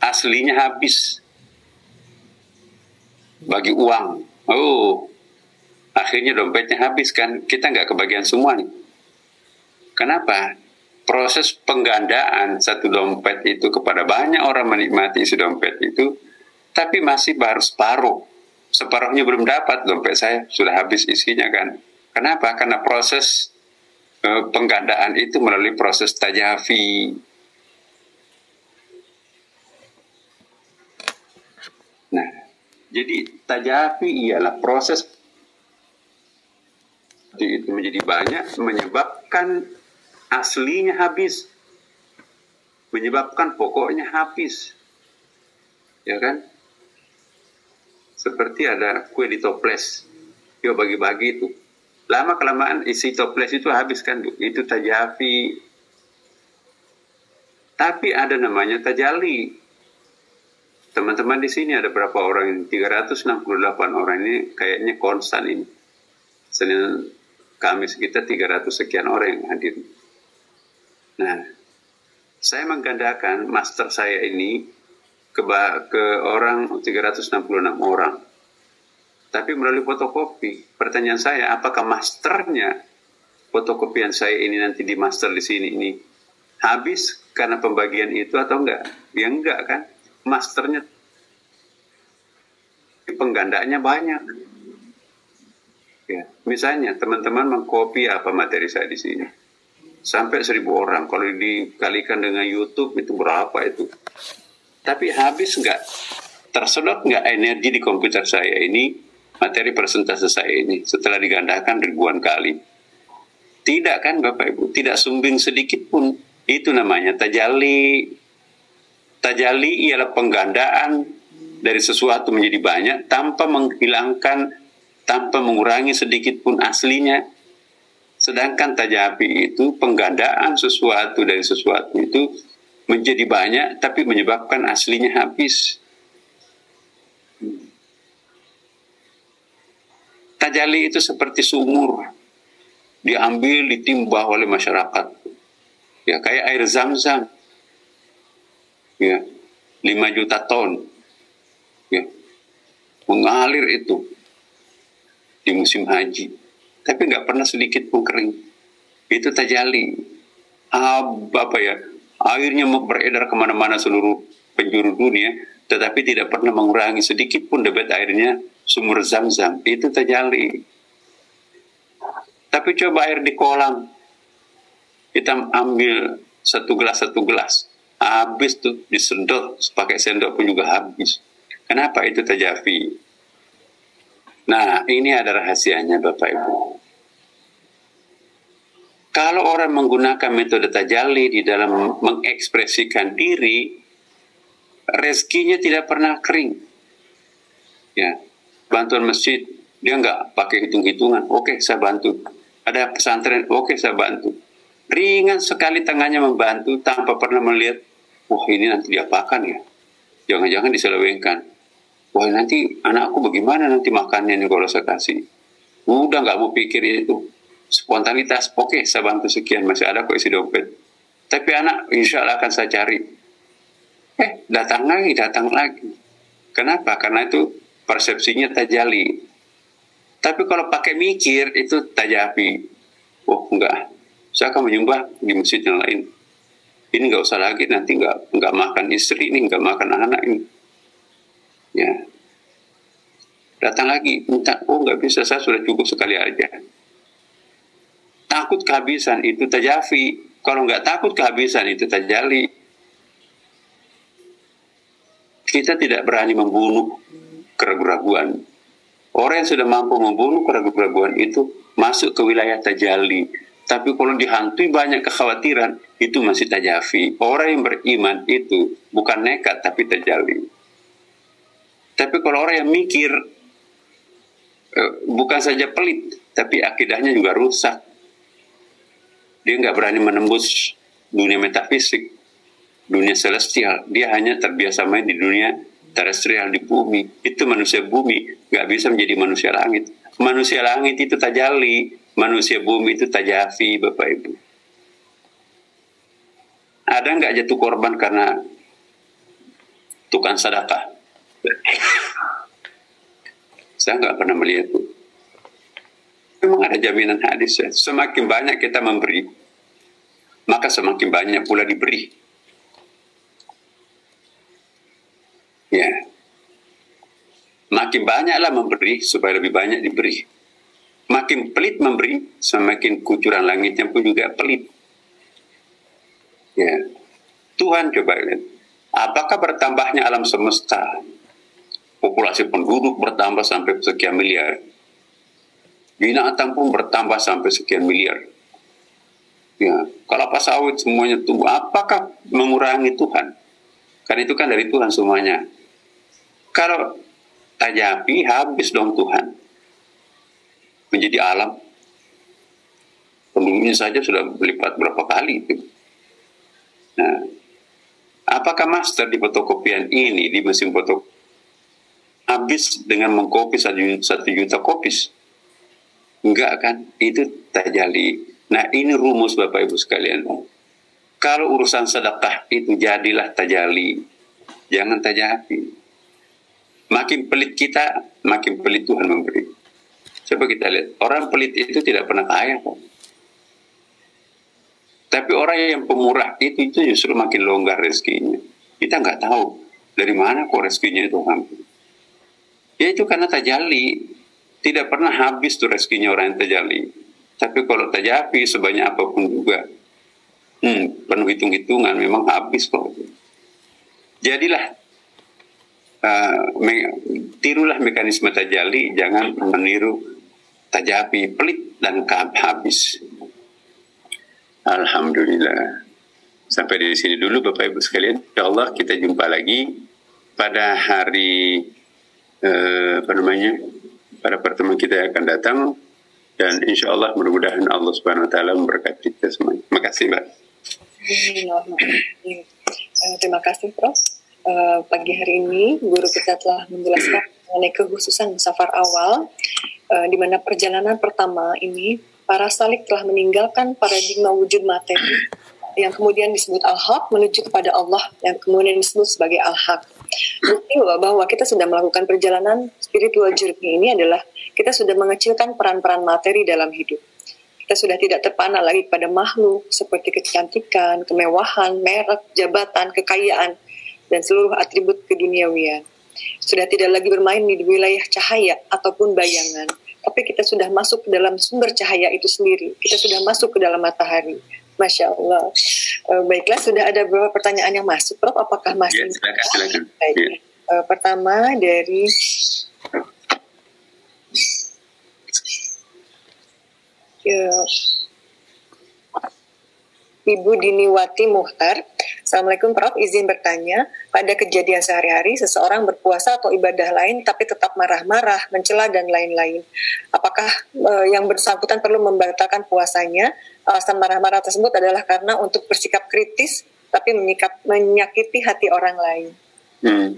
aslinya habis. Bagi uang. Oh akhirnya dompetnya habis kan? Kita nggak kebagian semua nih. Kenapa? Proses penggandaan satu dompet itu kepada banyak orang menikmati isi dompet itu, tapi masih baru separuh. Separuhnya belum dapat, dompet saya sudah habis isinya kan. Kenapa? Karena proses eh, penggandaan itu melalui proses tajafi. Nah, jadi tajafi ialah proses itu menjadi banyak menyebabkan aslinya habis menyebabkan pokoknya habis ya kan seperti ada kue di toples. Yo bagi-bagi itu. Lama kelamaan isi toples itu habis kan itu tajafi. Tapi ada namanya tajali. Teman-teman di sini ada berapa orang 368 orang ini kayaknya konstan ini. Senin Kamis kita 300 sekian orang yang hadir. Nah, saya menggandakan master saya ini ke, ke orang 366 orang. Tapi melalui fotokopi. Pertanyaan saya, apakah masternya fotokopian saya ini nanti di master di sini ini habis karena pembagian itu atau enggak? Ya enggak kan? Masternya penggandanya banyak. Ya, misalnya teman-teman mengkopi apa materi saya di sini sampai seribu orang. Kalau dikalikan dengan YouTube itu berapa itu? Tapi habis nggak tersedot nggak energi di komputer saya ini materi presentasi saya ini setelah digandakan ribuan kali? Tidak kan Bapak Ibu? Tidak sumbing sedikit pun. Itu namanya tajali. Tajali ialah penggandaan dari sesuatu menjadi banyak tanpa menghilangkan, tanpa mengurangi sedikit pun aslinya Sedangkan tajapi itu penggandaan sesuatu dari sesuatu itu menjadi banyak tapi menyebabkan aslinya habis. Tajali itu seperti sumur. Diambil, ditimbah oleh masyarakat. Ya, kayak air zam-zam. Ya, 5 juta ton. Ya, mengalir itu di musim haji tapi nggak pernah sedikit pun kering. Itu tajali. Ah, apa ya? Airnya beredar ke mana-mana seluruh penjuru dunia, tetapi tidak pernah mengurangi sedikit pun debit airnya sumur zam-zam. Itu tajali. Tapi coba air di kolam, kita ambil satu gelas satu gelas, habis tuh disedot, pakai sendok pun juga habis. Kenapa itu tajafi? Nah, ini ada rahasianya Bapak Ibu. Kalau orang menggunakan metode tajali di dalam mengekspresikan diri, rezekinya tidak pernah kering. Ya, bantuan masjid dia nggak pakai hitung-hitungan. Oke, saya bantu. Ada pesantren, oke saya bantu. Ringan sekali tangannya membantu tanpa pernah melihat, wah ini nanti diapakan ya? Jangan-jangan diselewengkan. wah nanti anakku bagaimana nanti makannya nih kalau saya kasih. Udah nggak mau pikir itu. Spontanitas, oke saya bantu sekian, masih ada kok isi dompet. Tapi anak insya Allah akan saya cari. Eh, datang lagi, datang lagi. Kenapa? Karena itu persepsinya tajali. Tapi kalau pakai mikir itu tajapi. Oh enggak, saya akan menyumbang di masjid yang lain. Ini nggak usah lagi nanti nggak nggak makan istri ini, nggak makan anak ini. Ya, datang lagi minta oh nggak bisa saya sudah cukup sekali aja takut kehabisan itu tajafi kalau nggak takut kehabisan itu tajali kita tidak berani membunuh keraguan-raguan orang yang sudah mampu membunuh keraguan-raguan itu masuk ke wilayah tajali tapi kalau dihantui banyak kekhawatiran itu masih tajafi orang yang beriman itu bukan nekat tapi tajali tapi kalau orang yang mikir eh, bukan saja pelit tapi akidahnya juga rusak dia nggak berani menembus dunia metafisik, dunia celestial. Dia hanya terbiasa main di dunia terestrial di bumi. Itu manusia bumi, nggak bisa menjadi manusia langit. Manusia langit itu tajali, manusia bumi itu tajafi, Bapak Ibu. Ada nggak jatuh korban karena tukang sedekah? Saya nggak pernah melihat itu. Memang ada jaminan hadis ya. Semakin banyak kita memberi, maka semakin banyak pula diberi. Ya. Makin banyaklah memberi supaya lebih banyak diberi. Makin pelit memberi, semakin kucuran langitnya pun juga pelit. Ya. Tuhan coba lihat. Apakah bertambahnya alam semesta? Populasi penduduk bertambah sampai sekian miliar binatang pun bertambah sampai sekian miliar. Ya, kelapa sawit semuanya tumbuh. Apakah mengurangi Tuhan? Karena itu kan dari Tuhan semuanya. Kalau tajapi habis dong Tuhan. Menjadi alam. Penduduknya saja sudah berlipat berapa kali itu. Nah, apakah master di fotokopian ini di mesin foto habis dengan mengkopi satu juta kopis? Enggak kan? Itu tajali. Nah ini rumus Bapak Ibu sekalian. Kalau urusan sedekah itu jadilah tajali. Jangan tajapi. Makin pelit kita, makin pelit Tuhan memberi. Coba kita lihat. Orang pelit itu tidak pernah kaya kok. Tapi orang yang pemurah itu, itu justru makin longgar rezekinya. Kita nggak tahu dari mana kok rezekinya itu hampir. Ya itu karena tajali tidak pernah habis tuh rezekinya orang yang terjali. Tapi kalau terjadi sebanyak apa pun juga, hmm, penuh hitung-hitungan memang habis kok. Jadilah uh, me tirulah mekanisme tajali, jangan meniru tajapi pelit dan kahab habis. Alhamdulillah. Sampai di sini dulu Bapak Ibu sekalian. Insya Allah kita jumpa lagi pada hari uh, apa namanya pada pertemuan kita yang akan datang dan insya Allah mudah-mudahan Allah Subhanahu Wa Taala memberkati kita semua. Terima kasih Mbak. Terima kasih Prof. Uh, pagi hari ini guru kita telah menjelaskan mengenai kekhususan safar awal uh, di mana perjalanan pertama ini para salik telah meninggalkan paradigma wujud materi yang kemudian disebut al-haq menuju kepada Allah yang kemudian disebut sebagai al-haq bukti bahwa kita sudah melakukan perjalanan spiritual journey ini adalah kita sudah mengecilkan peran-peran materi dalam hidup. Kita sudah tidak terpana lagi pada makhluk seperti kecantikan, kemewahan, merek, jabatan, kekayaan, dan seluruh atribut keduniawian. Sudah tidak lagi bermain di wilayah cahaya ataupun bayangan, tapi kita sudah masuk ke dalam sumber cahaya itu sendiri. Kita sudah masuk ke dalam matahari. Masya Allah. Uh, baiklah, sudah ada beberapa pertanyaan yang masuk, Prof. Apakah masih? Ya, silakan, silakan. Baik. Ya. Uh, pertama dari ya, Ibu Diniwati Muhtar. Assalamualaikum Prof. Izin bertanya, pada kejadian sehari-hari seseorang berpuasa atau ibadah lain tapi tetap marah-marah, mencela dan lain-lain. Apakah uh, yang bersangkutan perlu membatalkan puasanya? Alasan marah-marah tersebut adalah karena untuk bersikap kritis tapi menyikap, menyakiti hati orang lain. Hmm.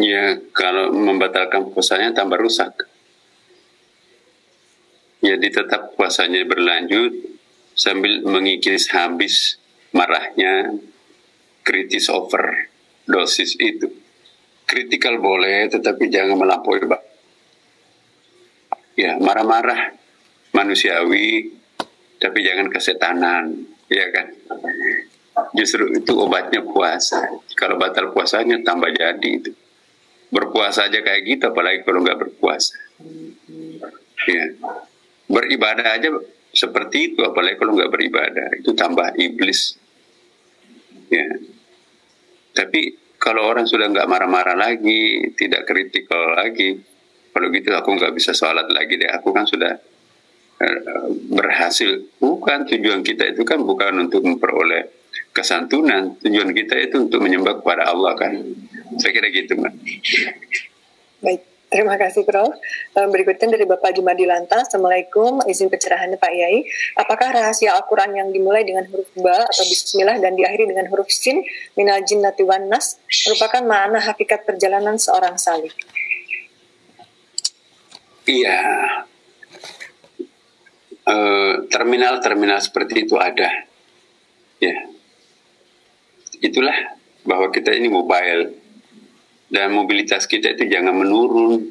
Ya, kalau membatalkan puasanya tambah rusak. Jadi tetap puasanya berlanjut sambil mengikis habis marahnya kritis over dosis itu. Kritikal boleh, tetapi jangan melampaui. Ya, marah-marah manusiawi, tapi jangan kesetanan, ya kan? Justru itu obatnya puasa. Kalau batal puasanya tambah jadi itu berpuasa aja kayak gitu apalagi kalau nggak berpuasa ya beribadah aja seperti itu apalagi kalau nggak beribadah itu tambah iblis. Ya. Tapi kalau orang sudah nggak marah-marah lagi tidak kritikal lagi kalau gitu aku nggak bisa sholat lagi deh. Aku kan sudah uh, berhasil. Bukan tujuan kita itu kan bukan untuk memperoleh kesantunan. Tujuan kita itu untuk menyembah kepada Allah kan. Saya kira gitu, Mbak. Baik, terima kasih, Prof. Berikutnya dari Bapak Jumadi Lanta. Assalamualaikum, izin pencerahannya Pak Yai. Apakah rahasia Al-Quran yang dimulai dengan huruf Ba atau Bismillah dan diakhiri dengan huruf Sin, Minal Jinnati wan Nas, merupakan makna hakikat perjalanan seorang salih? Iya. terminal-terminal uh, seperti itu ada. Ya. Itulah bahwa kita ini mobile dan mobilitas kita itu jangan menurun.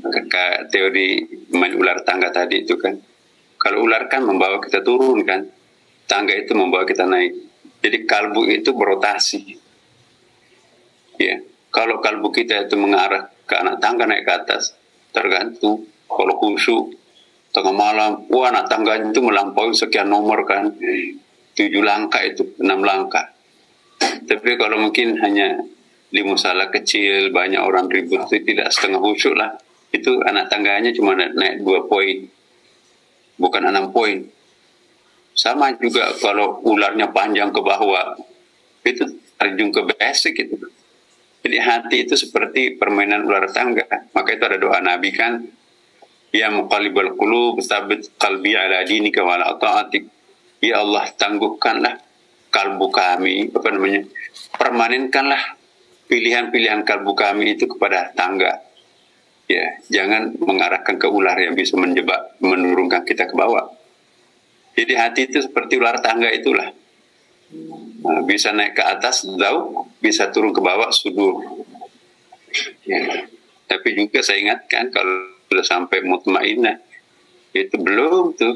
Kayak teori main ular tangga tadi itu kan kalau ular kan membawa kita turun kan tangga itu membawa kita naik. Jadi kalbu itu berotasi. Ya kalau kalbu kita itu mengarah ke anak tangga naik ke atas tergantung kalau khusyuk tengah malam wah anak tangga itu melampaui sekian nomor kan tujuh langkah itu enam langkah. Tapi kalau mungkin hanya di musalah kecil banyak orang ribut. Itu tidak setengah khusyuk lah. Itu anak tangganya cuma naik dua poin. Bukan enam poin. Sama juga kalau ularnya panjang ke bawah. Itu terjun ke basic itu. Jadi hati itu seperti permainan ular tangga. Maka itu ada doa nabi kan. Ya muqallibal qulub sabit qalbi ala dinika wa ala ya Allah tangguhkanlah kalbu kami apa namanya permanenkanlah pilihan-pilihan kalbu kami itu kepada tangga. Ya, jangan mengarahkan ke ular yang bisa menjebak, menurunkan kita ke bawah. Jadi hati itu seperti ular tangga itulah. Nah, bisa naik ke atas jauh, bisa turun ke bawah sudur. Ya. Tapi juga saya ingatkan kalau sudah sampai mutmainah itu belum tuh.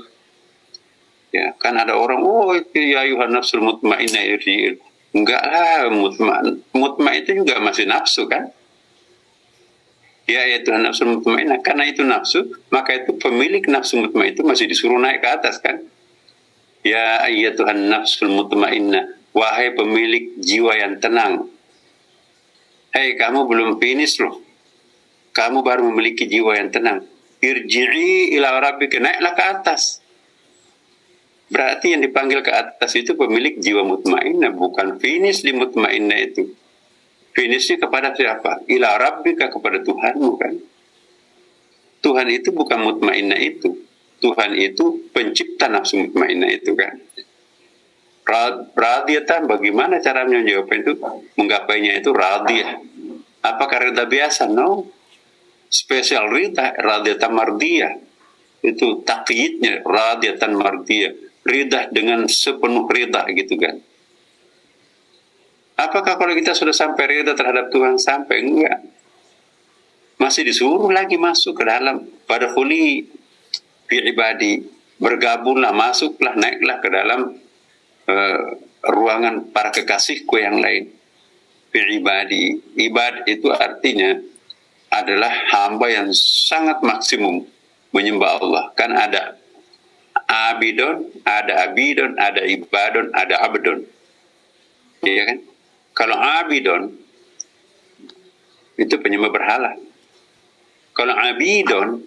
Ya, kan ada orang, oh itu ya nafsul mutmainah irji'il Enggak lah, mutma. Mutma itu juga masih nafsu kan? Ya, ya Tuhan nafsu mutmainah. Karena itu nafsu, maka itu pemilik nafsu mutma itu masih disuruh naik ke atas kan? Ya ya Tuhan nafsu mutmainnah. Wahai pemilik jiwa yang tenang. Hei, kamu belum finish loh. Kamu baru memiliki jiwa yang tenang. Irji'i ila rabbika. Naiklah ke atas Berarti yang dipanggil ke atas itu pemilik jiwa mutmainnah, bukan finish di mutmainnah itu. Finishnya kepada siapa? Ila rabbika kepada Tuhanmu kan. Tuhan itu bukan mutmainnah itu. Tuhan itu pencipta nafsu mutmainnah itu kan. Radiyatan bagaimana cara menjawab itu? Menggapainya itu radiyah. Apakah rida biasa? No. Spesial rida, radiyatan mardiyah. Itu takyidnya, radiyatan mardiyah ridah dengan sepenuh ridah gitu kan. Apakah kalau kita sudah sampai ridah terhadap Tuhan? Sampai? Enggak? Masih disuruh lagi masuk ke dalam. Pada kuli fi ibadi bergabunglah masuklah naiklah ke dalam uh, ruangan para kekasihku yang lain. Fi ibadi. Ibad itu artinya adalah hamba yang sangat maksimum menyembah Allah. Kan ada abidon, ada abidon, ada ibadon, ada abdon. Iya kan? Kalau abidon itu penyembah berhala. Kalau abidon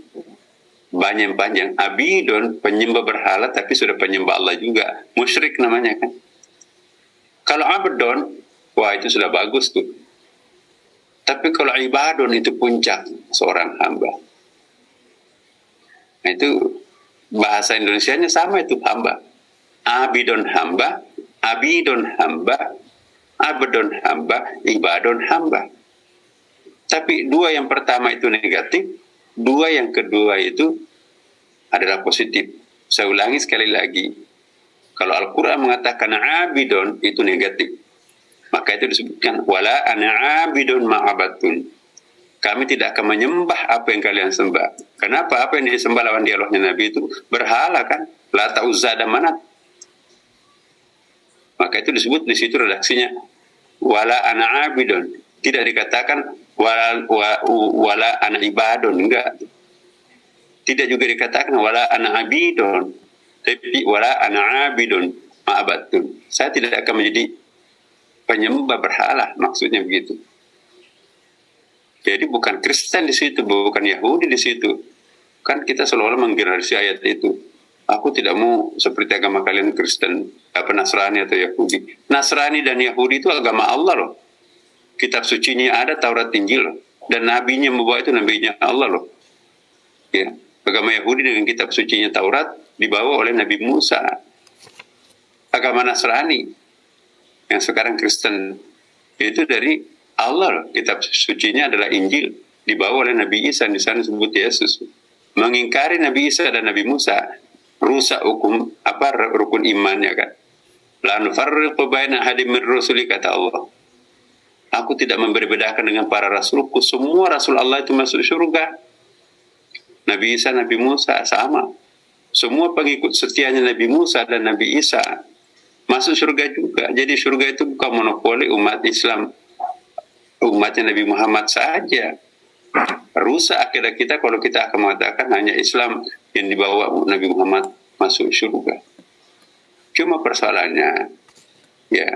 banyak-banyak abidon penyembah berhala tapi sudah penyembah Allah juga. Musyrik namanya kan. Kalau abdon, wah itu sudah bagus tuh. Tapi kalau ibadon itu puncak seorang hamba. Nah itu bahasa Indonesia-nya sama itu hamba. Abidon hamba, abidon hamba, abdon hamba, ibadon hamba. Tapi dua yang pertama itu negatif, dua yang kedua itu adalah positif. Saya ulangi sekali lagi. Kalau Al-Quran mengatakan abidon itu negatif. Maka itu disebutkan wala ana abidun ma'abatun. Kami tidak akan menyembah apa yang kalian sembah. Kenapa? Apa yang disembah lawan dialognya Nabi itu berhala kan? Lata uzza dan manat. Maka itu disebut di situ redaksinya wala ana abidun. Tidak dikatakan wala, wala ana ibadun enggak tidak juga dikatakan wala ana abidun tapi wala ana abidun ma'abatun saya tidak akan menjadi penyembah berhala maksudnya begitu jadi bukan Kristen di situ bukan Yahudi di situ kan kita selalu menggenerasi ayat itu aku tidak mau seperti agama kalian Kristen apa Nasrani atau Yahudi Nasrani dan Yahudi itu agama Allah loh kitab sucinya ada Taurat Injil loh. Dan nabinya membawa itu nabinya Allah loh. Ya. Agama Yahudi dengan kitab sucinya Taurat dibawa oleh Nabi Musa. Agama Nasrani yang sekarang Kristen itu dari Allah loh. Kitab sucinya adalah Injil dibawa oleh Nabi Isa di sana disebut Yesus. Mengingkari Nabi Isa dan Nabi Musa rusak hukum apa rukun imannya kan. La nufarriqu baina hadim rusuli kata Allah Aku tidak memberi-bedakan dengan para rasulku. Semua rasul Allah itu masuk surga. Nabi Isa, Nabi Musa sama. Semua pengikut setianya Nabi Musa dan Nabi Isa masuk surga juga. Jadi surga itu bukan monopoli umat Islam. Umatnya Nabi Muhammad saja. Rusak akhirnya kita kalau kita akan mengatakan hanya Islam yang dibawa Nabi Muhammad masuk surga. Cuma persoalannya, ya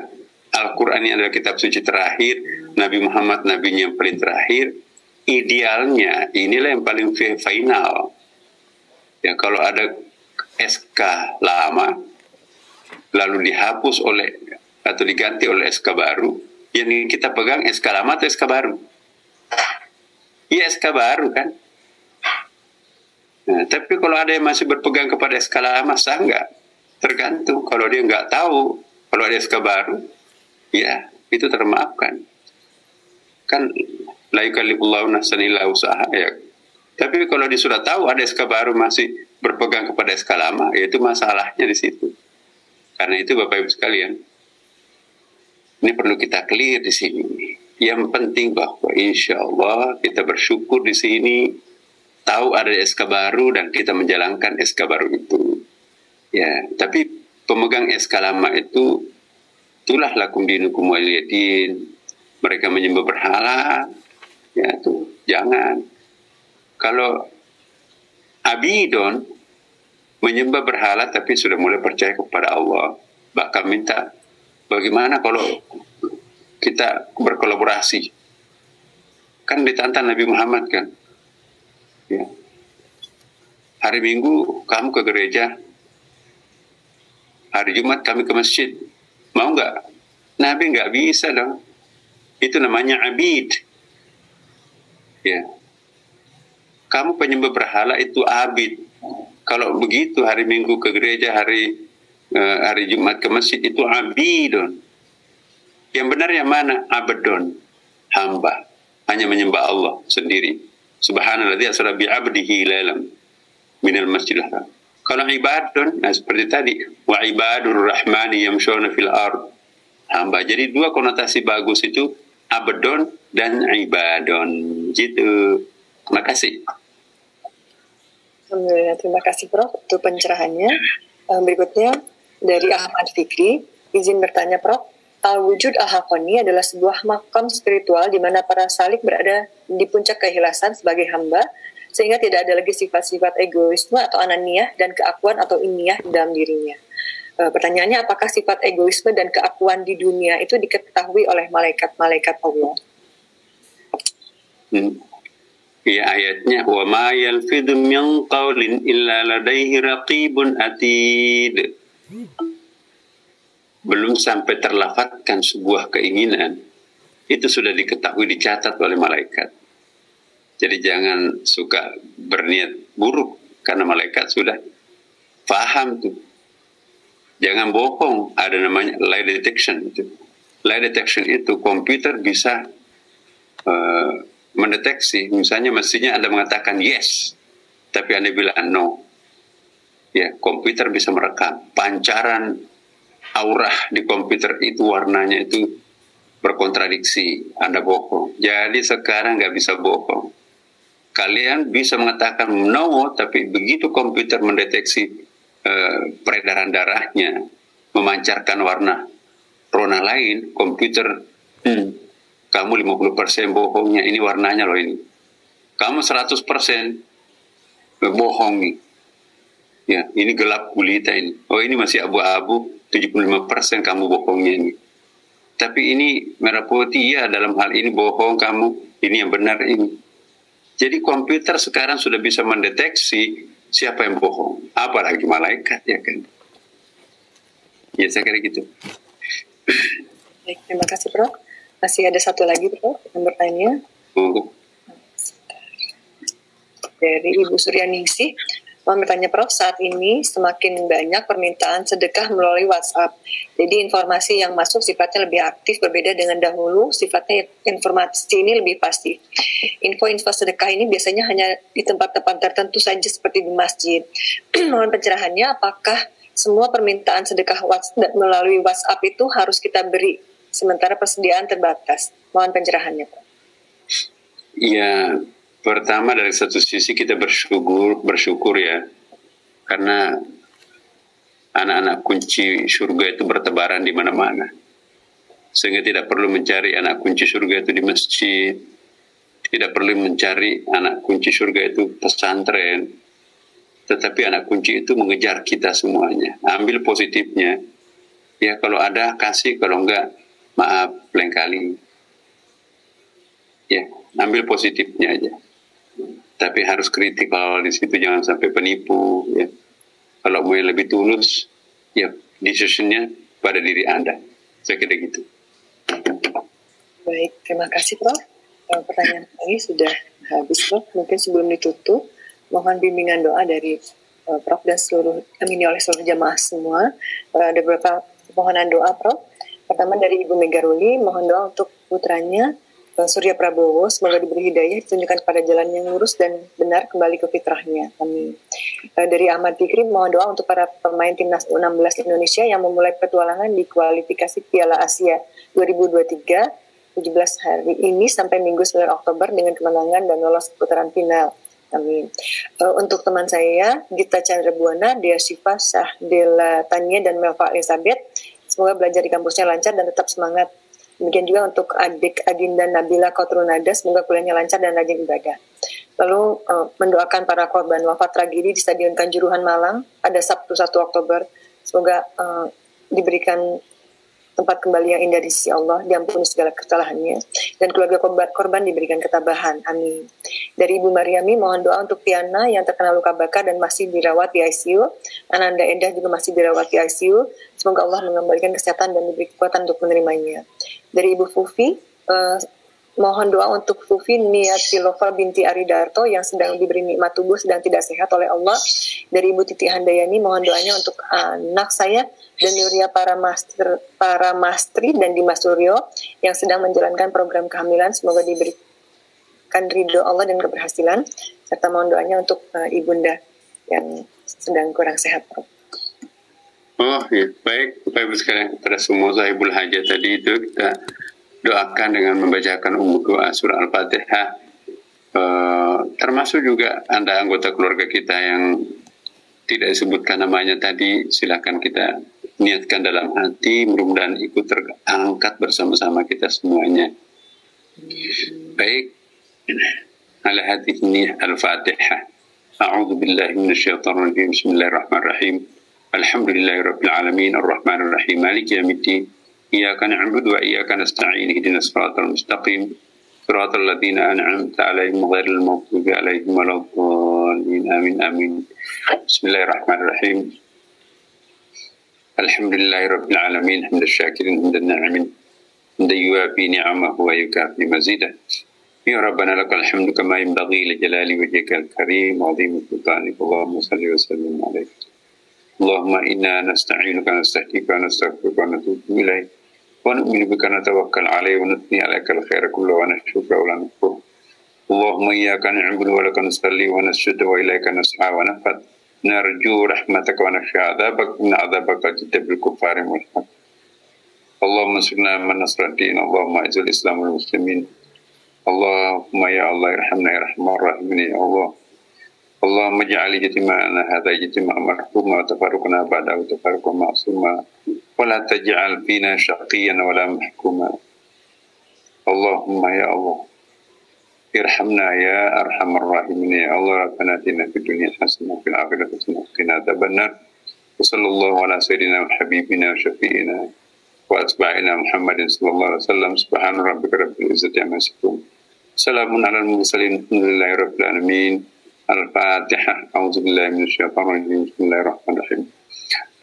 Al-Quran ini adalah kitab suci terakhir, Nabi Muhammad Nabi yang paling terakhir, idealnya inilah yang paling final. Ya kalau ada SK lama, lalu dihapus oleh atau diganti oleh SK baru, yang kita pegang SK lama atau SK baru? Iya SK baru kan? Nah, tapi kalau ada yang masih berpegang kepada SK lama, sah nggak? Tergantung. Kalau dia nggak tahu, kalau ada SK baru, ya itu termaafkan kan la yukallifullahu nafsan illa usaha ya tapi kalau dia sudah tahu ada SK baru masih berpegang kepada SK lama ya itu masalahnya di situ karena itu Bapak Ibu sekalian ini perlu kita clear di sini. Yang penting bahwa insya Allah kita bersyukur di sini tahu ada SK baru dan kita menjalankan SK baru itu. Ya tapi pemegang SK lama itu itulah lakum dinukum waliyadin mereka menyembah berhala ya tuh jangan. Kalau abidon menyembah berhala tapi sudah mulai percaya kepada Allah bahkan minta bagaimana kalau kita berkolaborasi kan ditantang Nabi Muhammad kan ya. hari Minggu kamu ke gereja hari Jumat kami ke masjid Mau nggak? Nabi nggak bisa dong. Itu namanya abid. Ya. Kamu penyembah berhala itu abid. Kalau begitu hari Minggu ke gereja, hari uh, hari Jumat ke masjid itu abidon. Yang benar yang mana? Abadon. Hamba. Hanya menyembah Allah sendiri. Subhanallah dia asra bi abdihi lalam minal masjidil haram. Kalau ibadun, nah seperti tadi, wa ibadur rahmani yamshuna fil ard. Hamba. Jadi dua konotasi bagus itu abadon dan ibadon. Gitu. Terima kasih. Alhamdulillah, terima kasih Prof untuk pencerahannya. Eh, berikutnya dari Ahmad Fikri, izin bertanya Prof, Al-Wujud Al-Hakoni adalah sebuah makam spiritual di mana para salik berada di puncak kehilasan sebagai hamba sehingga tidak ada lagi sifat-sifat egoisme atau ananiah dan keakuan atau iniah dalam dirinya. E, pertanyaannya apakah sifat egoisme dan keakuan di dunia itu diketahui oleh malaikat-malaikat Allah? Hmm. Ya ayatnya wa ma yalfidu min qawlin illa ladaihi raqibun atid. Belum sampai terlafatkan sebuah keinginan itu sudah diketahui dicatat oleh malaikat jadi jangan suka berniat buruk karena malaikat sudah paham tuh. Jangan bohong, ada namanya lie detection itu. Lie detection itu komputer bisa uh, mendeteksi. Misalnya mestinya Anda mengatakan yes, tapi Anda bilang no. Ya, komputer bisa merekam pancaran aura di komputer itu warnanya itu berkontradiksi. Anda bohong. Jadi sekarang nggak bisa bohong. Kalian bisa mengatakan no, tapi begitu komputer mendeteksi uh, peredaran darahnya, memancarkan warna rona lain, komputer hmm, kamu 50% bohongnya, ini warnanya loh ini. Kamu 100% bohong nih. Ya, ini gelap gulita ini. Oh, ini masih abu-abu, 75% kamu bohongnya ini. Tapi ini merah putih ya dalam hal ini bohong kamu, ini yang benar ini. Jadi komputer sekarang sudah bisa mendeteksi siapa yang bohong. Apalagi malaikat ya kan. Ya saya kira gitu. Baik, terima kasih Prof. Masih ada satu lagi Prof yang bertanya. Oh. Dari Ibu Suryaningsih, bertanya Prof, saat ini semakin banyak permintaan sedekah melalui WhatsApp. Jadi informasi yang masuk sifatnya lebih aktif berbeda dengan dahulu, sifatnya informasi ini lebih pasti. Info-info sedekah ini biasanya hanya di tempat-tempat tertentu saja seperti di masjid. (clears throat) Mohon pencerahannya apakah semua permintaan sedekah WhatsApp melalui WhatsApp itu harus kita beri sementara persediaan terbatas. Mohon pencerahannya, Pak. Iya, pertama dari satu sisi kita bersyukur, bersyukur ya, karena anak-anak kunci surga itu bertebaran di mana-mana. Sehingga tidak perlu mencari anak kunci surga itu di masjid, tidak perlu mencari anak kunci surga itu pesantren, tetapi anak kunci itu mengejar kita semuanya. Ambil positifnya. Ya kalau ada kasih, kalau enggak maaf lain kali ya ambil positifnya aja tapi harus kritikal di situ jangan sampai penipu ya. Kalau mau lebih tulus ya decisionnya pada diri anda. Saya kira gitu. Baik terima kasih prof. Pertanyaan ini sudah habis prof. Mungkin sebelum ditutup mohon bimbingan doa dari uh, prof dan seluruh kami oleh seluruh jamaah semua. Uh, ada beberapa permohonan doa prof. Pertama dari Ibu Megaruli, mohon doa untuk putranya eh, Surya Prabowo, semoga diberi hidayah, ditunjukkan pada jalan yang lurus dan benar kembali ke fitrahnya. Amin. Eh, dari Ahmad Fikri, mohon doa untuk para pemain timnas U16 Indonesia yang memulai petualangan di kualifikasi Piala Asia 2023 17 hari ini sampai Minggu 9 Oktober dengan kemenangan dan lolos putaran final. Amin. Uh, untuk teman saya, Gita Chandra Buana, Dia Syifa, Dela Tania, dan Melva Elizabeth, Semoga belajar di kampusnya lancar dan tetap semangat. Demikian juga untuk adik Adinda Nabila Kotrunada, semoga kuliahnya lancar dan rajin ibadah. Lalu uh, mendoakan para korban wafat tragedi di Stadion Kanjuruhan Malang pada Sabtu 1 Oktober. Semoga uh, diberikan tempat kembali yang indah di sisi Allah, diampuni segala kesalahannya, dan keluarga korban, diberikan ketabahan. Amin. Dari Ibu Mariami, mohon doa untuk Tiana yang terkena luka bakar dan masih dirawat di ICU. Ananda Endah juga masih dirawat di ICU. Semoga Allah mengembalikan kesehatan dan diberi kekuatan untuk menerimanya. Dari Ibu Fufi, uh, Mohon doa untuk Fufi Niatilova binti Aridarto yang sedang diberi nikmat tubuh sedang tidak sehat oleh Allah. Dari Ibu Titi Handayani mohon doanya untuk anak saya dan Yuria para master para mastri dan Dimas Suryo yang sedang menjalankan program kehamilan semoga diberikan ridho Allah dan keberhasilan serta mohon doanya untuk uh, ibunda yang sedang kurang sehat. Oh ya, baik Bapak Ibu sekalian pada semua sahibul hajat tadi itu kita doakan dengan membacakan umum doa surah Al-Fatihah. Uh, termasuk juga Anda anggota keluarga kita yang tidak disebutkan namanya tadi, silakan kita niatkan dalam hati, mudah-mudahan ikut terangkat bersama-sama kita semuanya. Baik, ala ini Al-Fatihah. A'udzu billahi minasyaitonir rajim. Bismillahirrahmanirrahim. Alhamdulillahirabbil alamin, arrahmanir rahim, maliki yaumiddin. إياك نعبد وإياك نستعين اهدنا الصراط المستقيم صراط الذين أنعمت عليهم غير المغضوب عليهم ولا الضالين آمين آمين بسم الله الرحمن الرحيم الحمد لله رب العالمين حمد الشاكرين حمد الناعمين حمد يوافي نعمه ويكافي مزيدا يا ربنا لك الحمد كما ينبغي لجلال وجهك الكريم وعظيم سلطانك اللهم صل وسلم عليك اللهم إنا نستعينك ونستهديك ونستغفرك ونتوب إليك. ونؤمن بك نتوكل عليه ونثني عليك الخير كله ونشكرك ولا نكفره اللهم إياك نعبد ولك نصلي ونسجد وإليك نسعى ونفد نرجو رحمتك ونخشى عذابك. من عذابك جد بالكفار والحق اللهم انصرنا من نصر الدين. اللهم أعز الإسلام والمسلمين. اللهم يا الله ارحمنا يا رحمن الراحمين. يا الله اللهم اجعل اجتماعنا هذا اجتماع مرحوما وتفرقنا بعده تفرقا معصوما ولا تجعل فينا شقيا ولا محكوما اللهم يا الله ارحمنا يا ارحم الراحمين يا الله ربنا اتنا في الدنيا حسنه وفي الاخره حسنه وقنا عذاب النار وصلى الله على سيدنا وحبيبنا وشفيئنا واتباعنا محمد صلى الله عليه وسلم سبحان ربك رب العزه عما يصفون سلام على المرسلين الحمد لله رب العالمين Al-Fatihah. A'udzubillahi minasyaitonir rajim. Bismillahirrahmanirrahim.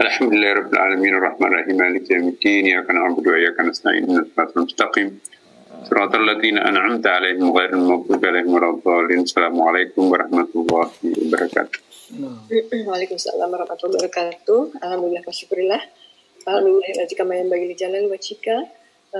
Alhamdulillahirabbil alamin arrahmanirrahim maliki yaumiddin iyyaka na'budu wa iyyaka nasta'in ihdinas siratal mustaqim. Siratal ladzina an'amta 'alaihim ghairil maghdubi 'alaihim waladdallin. Assalamualaikum warahmatullahi wabarakatuh. Waalaikumsalam warahmatullahi wabarakatuh. Alhamdulillah wasyukurillah. Alhamdulillah bagi.